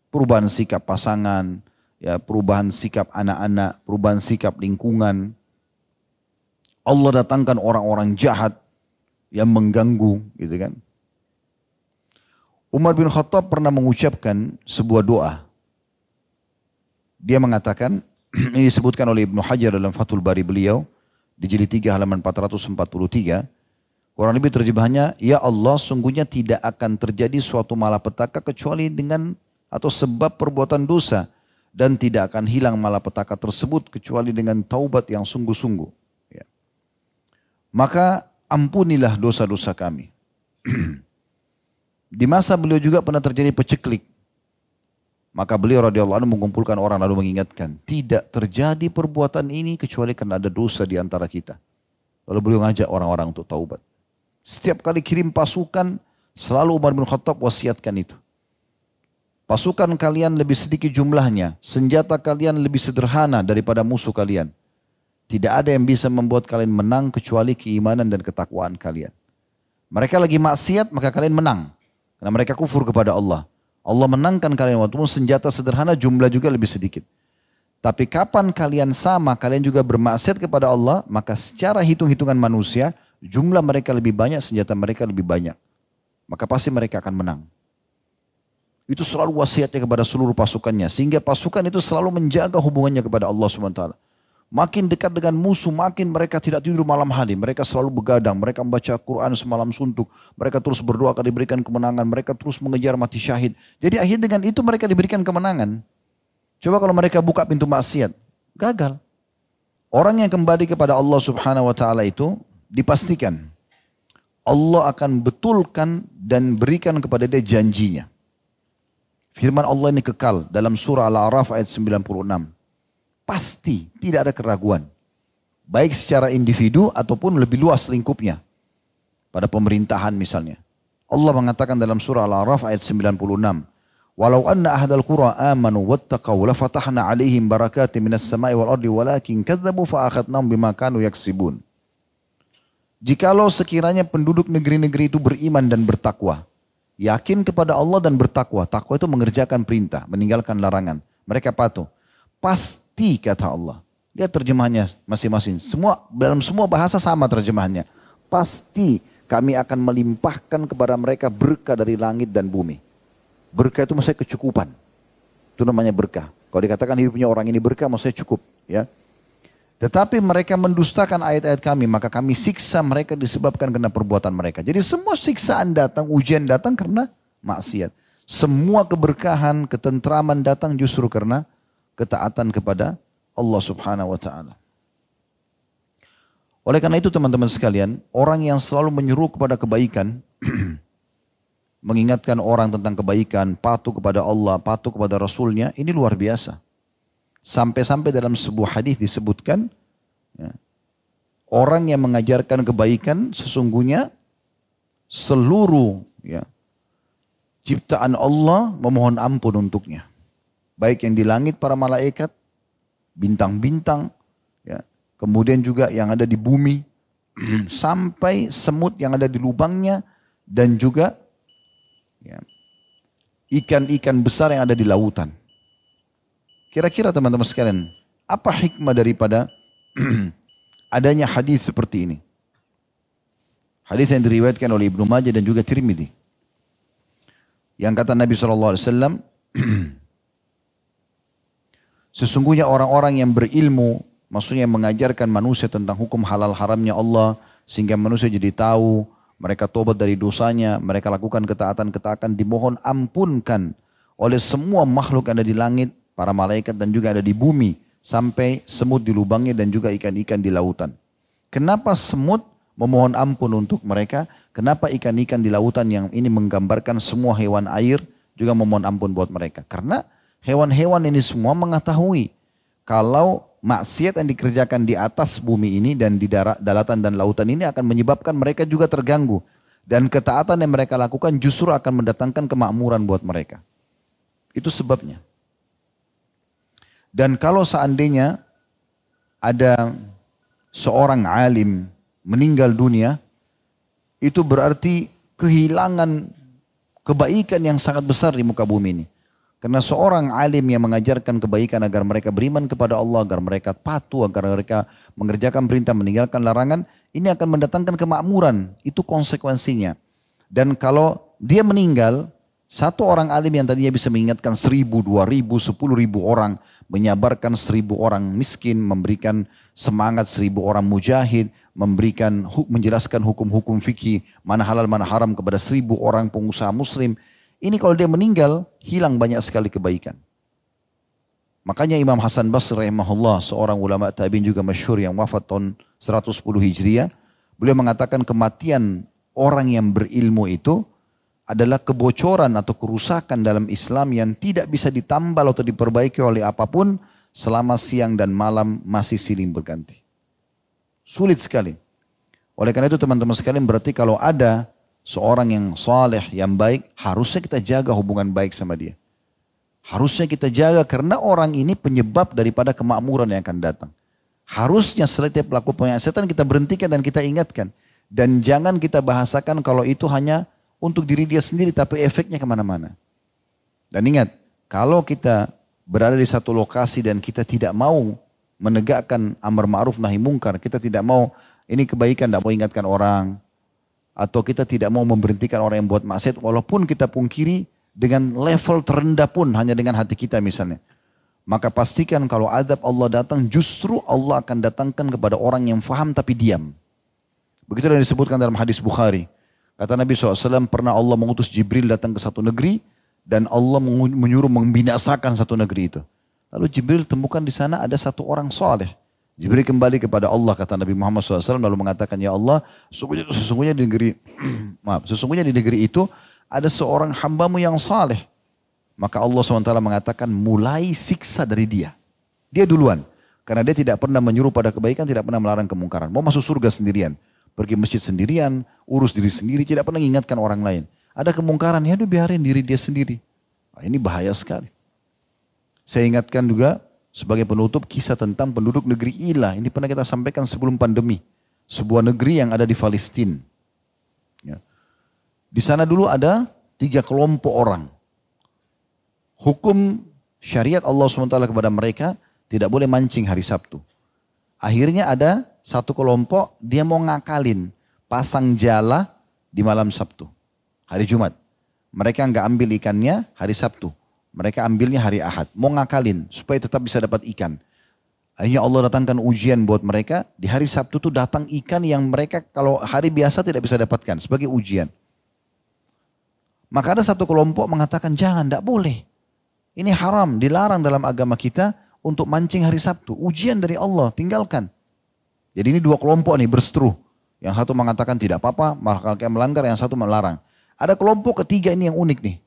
perubahan sikap pasangan, ya perubahan sikap anak-anak, perubahan sikap lingkungan. Allah datangkan orang-orang jahat yang mengganggu gitu kan. Umar bin Khattab pernah mengucapkan sebuah doa. Dia mengatakan, *clears throat* ini disebutkan oleh Ibnu Hajar dalam Fathul Bari beliau, di jilid 3 halaman 443, Kurang lebih terjemahannya, ya Allah sungguhnya tidak akan terjadi suatu malapetaka kecuali dengan atau sebab perbuatan dosa. Dan tidak akan hilang malapetaka tersebut kecuali dengan taubat yang sungguh-sungguh. Ya. Maka ampunilah dosa-dosa kami. *clears throat* Di masa beliau juga pernah terjadi peceklik. Maka beliau radhiyallahu anhu mengumpulkan orang lalu mengingatkan, tidak terjadi perbuatan ini kecuali karena ada dosa di antara kita. Lalu beliau ngajak orang-orang untuk taubat. Setiap kali kirim pasukan, selalu Umar bin Khattab wasiatkan itu. Pasukan kalian lebih sedikit jumlahnya, senjata kalian lebih sederhana daripada musuh kalian. Tidak ada yang bisa membuat kalian menang kecuali keimanan dan ketakwaan kalian. Mereka lagi maksiat, maka kalian menang. Karena mereka kufur kepada Allah. Allah menangkan kalian waktu senjata sederhana jumlah juga lebih sedikit. Tapi kapan kalian sama, kalian juga bermaksiat kepada Allah, maka secara hitung-hitungan manusia, jumlah mereka lebih banyak, senjata mereka lebih banyak. Maka pasti mereka akan menang. Itu selalu wasiatnya kepada seluruh pasukannya. Sehingga pasukan itu selalu menjaga hubungannya kepada Allah SWT. Makin dekat dengan musuh, makin mereka tidak tidur malam hari. Mereka selalu begadang, mereka membaca Quran semalam suntuk. Mereka terus berdoa akan diberikan kemenangan. Mereka terus mengejar mati syahid. Jadi akhirnya dengan itu mereka diberikan kemenangan. Coba kalau mereka buka pintu maksiat, gagal. Orang yang kembali kepada Allah subhanahu wa ta'ala itu dipastikan Allah akan betulkan dan berikan kepada dia janjinya. Firman Allah ini kekal dalam surah Al-A'raf ayat 96. Pasti tidak ada keraguan. Baik secara individu ataupun lebih luas lingkupnya. Pada pemerintahan misalnya. Allah mengatakan dalam surah Al-A'raf ayat 96. Walau anna ahdal qura amanu wattaqaw lafatahna alaihim barakatim minas samai wal ardi walakin kadzabu fa akhadnahum bima kanu yaksibun. Jikalau sekiranya penduduk negeri-negeri itu beriman dan bertakwa, yakin kepada Allah dan bertakwa. Takwa itu mengerjakan perintah, meninggalkan larangan. Mereka patuh. Pasti kata Allah. Lihat terjemahannya masing-masing. Semua dalam semua bahasa sama terjemahannya. Pasti kami akan melimpahkan kepada mereka berkah dari langit dan bumi. Berkah itu maksudnya kecukupan. Itu namanya berkah. Kalau dikatakan hidupnya orang ini berkah maksudnya cukup. ya. Tetapi mereka mendustakan ayat-ayat kami, maka kami siksa mereka disebabkan karena perbuatan mereka. Jadi semua siksaan datang, ujian datang karena maksiat. Semua keberkahan, ketentraman datang justru karena ketaatan kepada Allah subhanahu wa ta'ala. Oleh karena itu teman-teman sekalian, orang yang selalu menyuruh kepada kebaikan, *clears throat* mengingatkan orang tentang kebaikan, patuh kepada Allah, patuh kepada Rasulnya, ini luar biasa. Sampai-sampai dalam sebuah hadis disebutkan, ya, orang yang mengajarkan kebaikan sesungguhnya seluruh ya, ciptaan Allah memohon ampun untuknya. Baik yang di langit para malaikat, bintang-bintang, ya. kemudian juga yang ada di bumi, *clears throat* sampai semut yang ada di lubangnya, dan juga ya, ikan-ikan besar yang ada di lautan. Kira-kira teman-teman sekalian, apa hikmah daripada *clears throat* adanya hadis seperti ini? Hadis yang diriwayatkan oleh Ibnu Majah dan juga Tirmidzi. Yang kata Nabi SAW, *clears throat* Sesungguhnya orang-orang yang berilmu, maksudnya yang mengajarkan manusia tentang hukum halal haramnya Allah, sehingga manusia jadi tahu, mereka tobat dari dosanya, mereka lakukan ketaatan-ketaatan, dimohon ampunkan oleh semua makhluk yang ada di langit, para malaikat dan juga ada di bumi, sampai semut di lubangnya dan juga ikan-ikan di lautan. Kenapa semut memohon ampun untuk mereka? Kenapa ikan-ikan di lautan yang ini menggambarkan semua hewan air juga memohon ampun buat mereka? Karena Hewan-hewan ini semua mengetahui kalau maksiat yang dikerjakan di atas bumi ini dan di darat, daratan dan lautan ini akan menyebabkan mereka juga terganggu. Dan ketaatan yang mereka lakukan justru akan mendatangkan kemakmuran buat mereka. Itu sebabnya. Dan kalau seandainya ada seorang alim meninggal dunia, itu berarti kehilangan kebaikan yang sangat besar di muka bumi ini. Karena seorang alim yang mengajarkan kebaikan agar mereka beriman kepada Allah, agar mereka patuh, agar mereka mengerjakan perintah, meninggalkan larangan, ini akan mendatangkan kemakmuran. Itu konsekuensinya. Dan kalau dia meninggal, satu orang alim yang tadinya bisa mengingatkan seribu, dua ribu, sepuluh ribu orang, menyabarkan seribu orang miskin, memberikan semangat seribu orang mujahid, memberikan menjelaskan hukum-hukum fikih, mana halal, mana haram kepada seribu orang pengusaha muslim, ini kalau dia meninggal, hilang banyak sekali kebaikan. Makanya Imam Hasan Basri rahimahullah, seorang ulama tabi'in juga masyhur yang wafat tahun 110 Hijriah, beliau mengatakan kematian orang yang berilmu itu adalah kebocoran atau kerusakan dalam Islam yang tidak bisa ditambal atau diperbaiki oleh apa pun selama siang dan malam masih silih berganti. Sulit sekali. Oleh karena itu teman-teman sekalian berarti kalau ada seorang yang saleh, yang baik, harusnya kita jaga hubungan baik sama dia. Harusnya kita jaga karena orang ini penyebab daripada kemakmuran yang akan datang. Harusnya setiap pelaku penyiasatan kita berhentikan dan kita ingatkan. Dan jangan kita bahasakan kalau itu hanya untuk diri dia sendiri tapi efeknya ke mana-mana. Dan ingat, kalau kita berada di satu lokasi dan kita tidak mau menegakkan amar ma'ruf nahi mungkar, kita tidak mau ini kebaikan, tidak mau ingatkan orang, atau kita tidak mau memberhentikan orang yang buat maksiat walaupun kita pungkiri dengan level terendah pun hanya dengan hati kita misalnya. Maka pastikan kalau adab Allah datang justru Allah akan datangkan kepada orang yang faham tapi diam. Begitu yang disebutkan dalam hadis Bukhari. Kata Nabi SAW pernah Allah mengutus Jibril datang ke satu negeri dan Allah menyuruh membinasakan satu negeri itu. Lalu Jibril temukan di sana ada satu orang soleh Jibril kembali kepada Allah kata Nabi Muhammad SAW lalu mengatakan ya Allah sesungguhnya, sesungguhnya di negeri *clears throat* maaf sesungguhnya di negeri itu ada seorang hambamu yang saleh. Maka Allah SWT mengatakan mulai siksa dari dia. Dia duluan. Karena dia tidak pernah menyuruh pada kebaikan tidak pernah melarang kemungkaran. Mau masuk surga sendirian pergi masjid sendirian urus diri sendiri tidak pernah mengingatkan orang lain ada kemungkaran ya dia biarin diri dia sendiri nah, ini bahaya sekali saya ingatkan juga sebagai penutup kisah tentang penduduk negeri Ilah. Ini pernah kita sampaikan sebelum pandemi. Sebuah negeri yang ada di Palestina. Ya. Di sana dulu ada tiga kelompok orang. Hukum syariat Allah SWT kepada mereka tidak boleh mancing hari Sabtu. Akhirnya ada satu kelompok dia mau ngakalin pasang jala di malam Sabtu, hari Jumat. Mereka nggak ambil ikannya hari Sabtu. Mereka ambilnya hari Ahad. Mau ngakalin supaya tetap bisa dapat ikan. Akhirnya Allah datangkan ujian buat mereka. Di hari Sabtu tuh datang ikan yang mereka kalau hari biasa tidak bisa dapatkan sebagai ujian. Maka ada satu kelompok mengatakan jangan, tidak boleh. Ini haram, dilarang dalam agama kita untuk mancing hari Sabtu. Ujian dari Allah, tinggalkan. Jadi ini dua kelompok nih berseteru. Yang satu mengatakan tidak apa-apa, maka melanggar, yang satu melarang. Ada kelompok ketiga ini yang unik nih.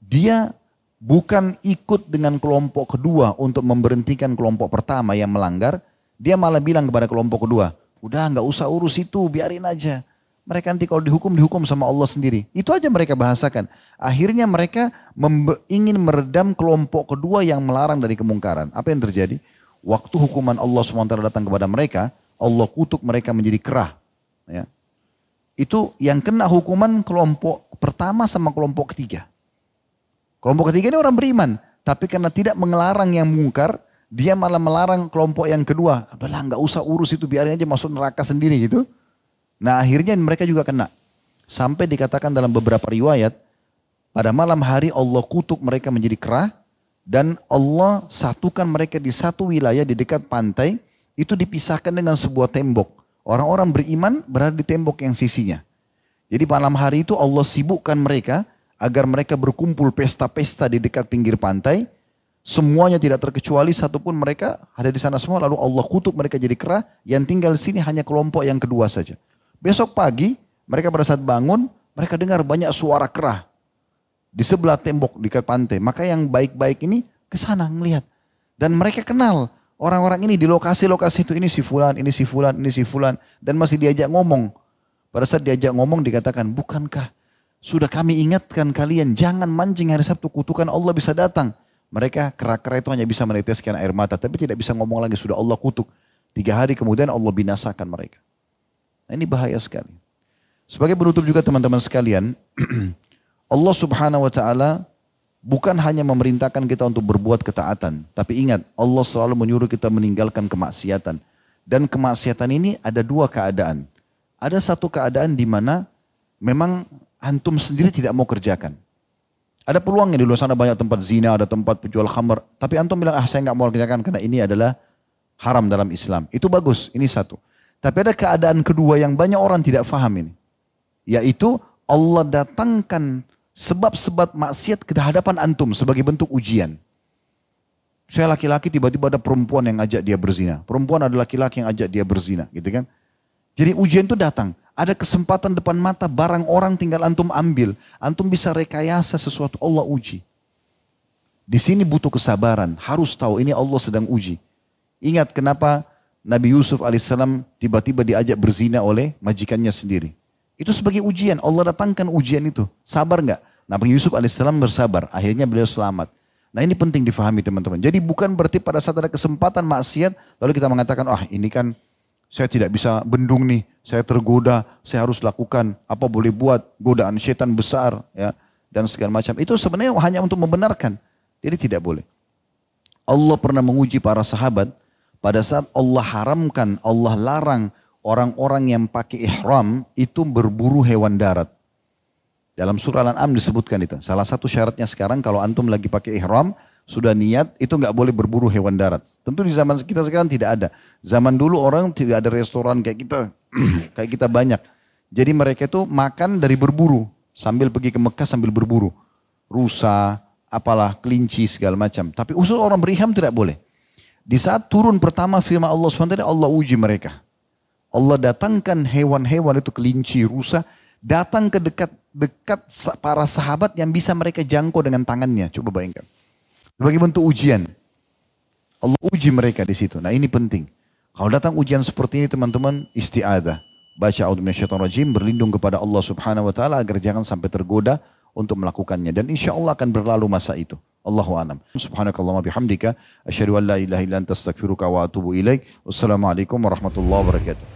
Dia bukan ikut dengan kelompok kedua untuk memberhentikan kelompok pertama yang melanggar. Dia malah bilang kepada kelompok kedua, udah nggak usah urus itu, biarin aja. Mereka nanti kalau dihukum, dihukum sama Allah sendiri. Itu aja mereka bahasakan. Akhirnya mereka ingin meredam kelompok kedua yang melarang dari kemungkaran. Apa yang terjadi? Waktu hukuman Allah SWT datang kepada mereka, Allah kutuk mereka menjadi kerah. Ya. Itu yang kena hukuman kelompok pertama sama kelompok ketiga. Kelompok ketiga ini orang beriman. Tapi karena tidak mengelarang yang mungkar, dia malah melarang kelompok yang kedua. Udahlah nggak usah urus itu, biarin aja masuk neraka sendiri gitu. Nah akhirnya mereka juga kena. Sampai dikatakan dalam beberapa riwayat, pada malam hari Allah kutuk mereka menjadi kerah, dan Allah satukan mereka di satu wilayah di dekat pantai, itu dipisahkan dengan sebuah tembok. Orang-orang beriman berada di tembok yang sisinya. Jadi malam hari itu Allah sibukkan mereka agar mereka berkumpul pesta-pesta di dekat pinggir pantai. Semuanya tidak terkecuali satupun mereka ada di sana semua. Lalu Allah kutuk mereka jadi kerah. Yang tinggal di sini hanya kelompok yang kedua saja. Besok pagi mereka pada saat bangun mereka dengar banyak suara kerah. Di sebelah tembok di dekat pantai. Maka yang baik-baik ini ke sana ngelihat. Dan mereka kenal orang-orang ini di lokasi-lokasi itu. Ini si fulan, ini si fulan, ini si fulan. Dan masih diajak ngomong pada saat diajak ngomong dikatakan, bukankah sudah kami ingatkan kalian jangan mancing hari Sabtu kutukan Allah bisa datang. Mereka kera-kera itu hanya bisa meneteskan air mata tapi tidak bisa ngomong lagi sudah Allah kutuk. Tiga hari kemudian Allah binasakan mereka. Nah, ini bahaya sekali. Sebagai penutup juga teman-teman sekalian, *clears throat* Allah subhanahu wa ta'ala bukan hanya memerintahkan kita untuk berbuat ketaatan. Tapi ingat, Allah selalu menyuruh kita meninggalkan kemaksiatan. Dan kemaksiatan ini ada dua keadaan. Ada satu keadaan di mana memang antum sendiri tidak mau kerjakan. Ada peluangnya di luar sana banyak tempat zina, ada tempat penjual khamar. Tapi antum bilang, ah saya nggak mau kerjakan karena ini adalah haram dalam Islam. Itu bagus, ini satu. Tapi ada keadaan kedua yang banyak orang tidak faham ini. Yaitu Allah datangkan sebab-sebab maksiat ke hadapan antum sebagai bentuk ujian. Saya laki-laki tiba-tiba ada perempuan yang ajak dia berzina. Perempuan ada laki-laki yang ajak dia berzina, gitu kan? Jadi ujian itu datang. Ada kesempatan depan mata barang orang tinggal antum ambil. Antum bisa rekayasa sesuatu Allah uji. Di sini butuh kesabaran. Harus tahu ini Allah sedang uji. Ingat kenapa Nabi Yusuf alaihissalam tiba-tiba diajak berzina oleh majikannya sendiri. Itu sebagai ujian. Allah datangkan ujian itu. Sabar nggak? Nabi Yusuf alaihissalam bersabar. Akhirnya beliau selamat. Nah ini penting difahami teman-teman. Jadi bukan berarti pada saat ada kesempatan maksiat, lalu kita mengatakan, ah oh, ini kan saya tidak bisa bendung nih, saya tergoda, saya harus lakukan apa boleh buat, godaan setan besar ya dan segala macam. Itu sebenarnya hanya untuk membenarkan. Jadi tidak boleh. Allah pernah menguji para sahabat pada saat Allah haramkan, Allah larang orang-orang yang pakai ihram itu berburu hewan darat. Dalam surah Al-An'am disebutkan itu. Salah satu syaratnya sekarang kalau antum lagi pakai ihram, sudah niat itu nggak boleh berburu hewan darat. Tentu di zaman kita sekarang tidak ada. Zaman dulu orang tidak ada restoran kayak kita, *clears throat* kayak kita banyak. Jadi mereka itu makan dari berburu sambil pergi ke Mekah sambil berburu. Rusa, apalah kelinci segala macam. Tapi usul orang beriham tidak boleh. Di saat turun pertama firman Allah SWT, Allah uji mereka. Allah datangkan hewan-hewan itu kelinci, rusa, datang ke dekat dekat para sahabat yang bisa mereka jangkau dengan tangannya. Coba bayangkan. Sebagai bentuk ujian. Allah uji mereka di situ. Nah ini penting. Kalau datang ujian seperti ini teman-teman istiadah. Baca rajim berlindung kepada Allah subhanahu wa ta'ala agar jangan sampai tergoda untuk melakukannya. Dan insya Allah akan berlalu masa itu. Allahu a'lam. Subhanakallah bihamdika. Asyadu an la ilaha illa anta wa atubu ilaik. Wassalamualaikum warahmatullahi wabarakatuh.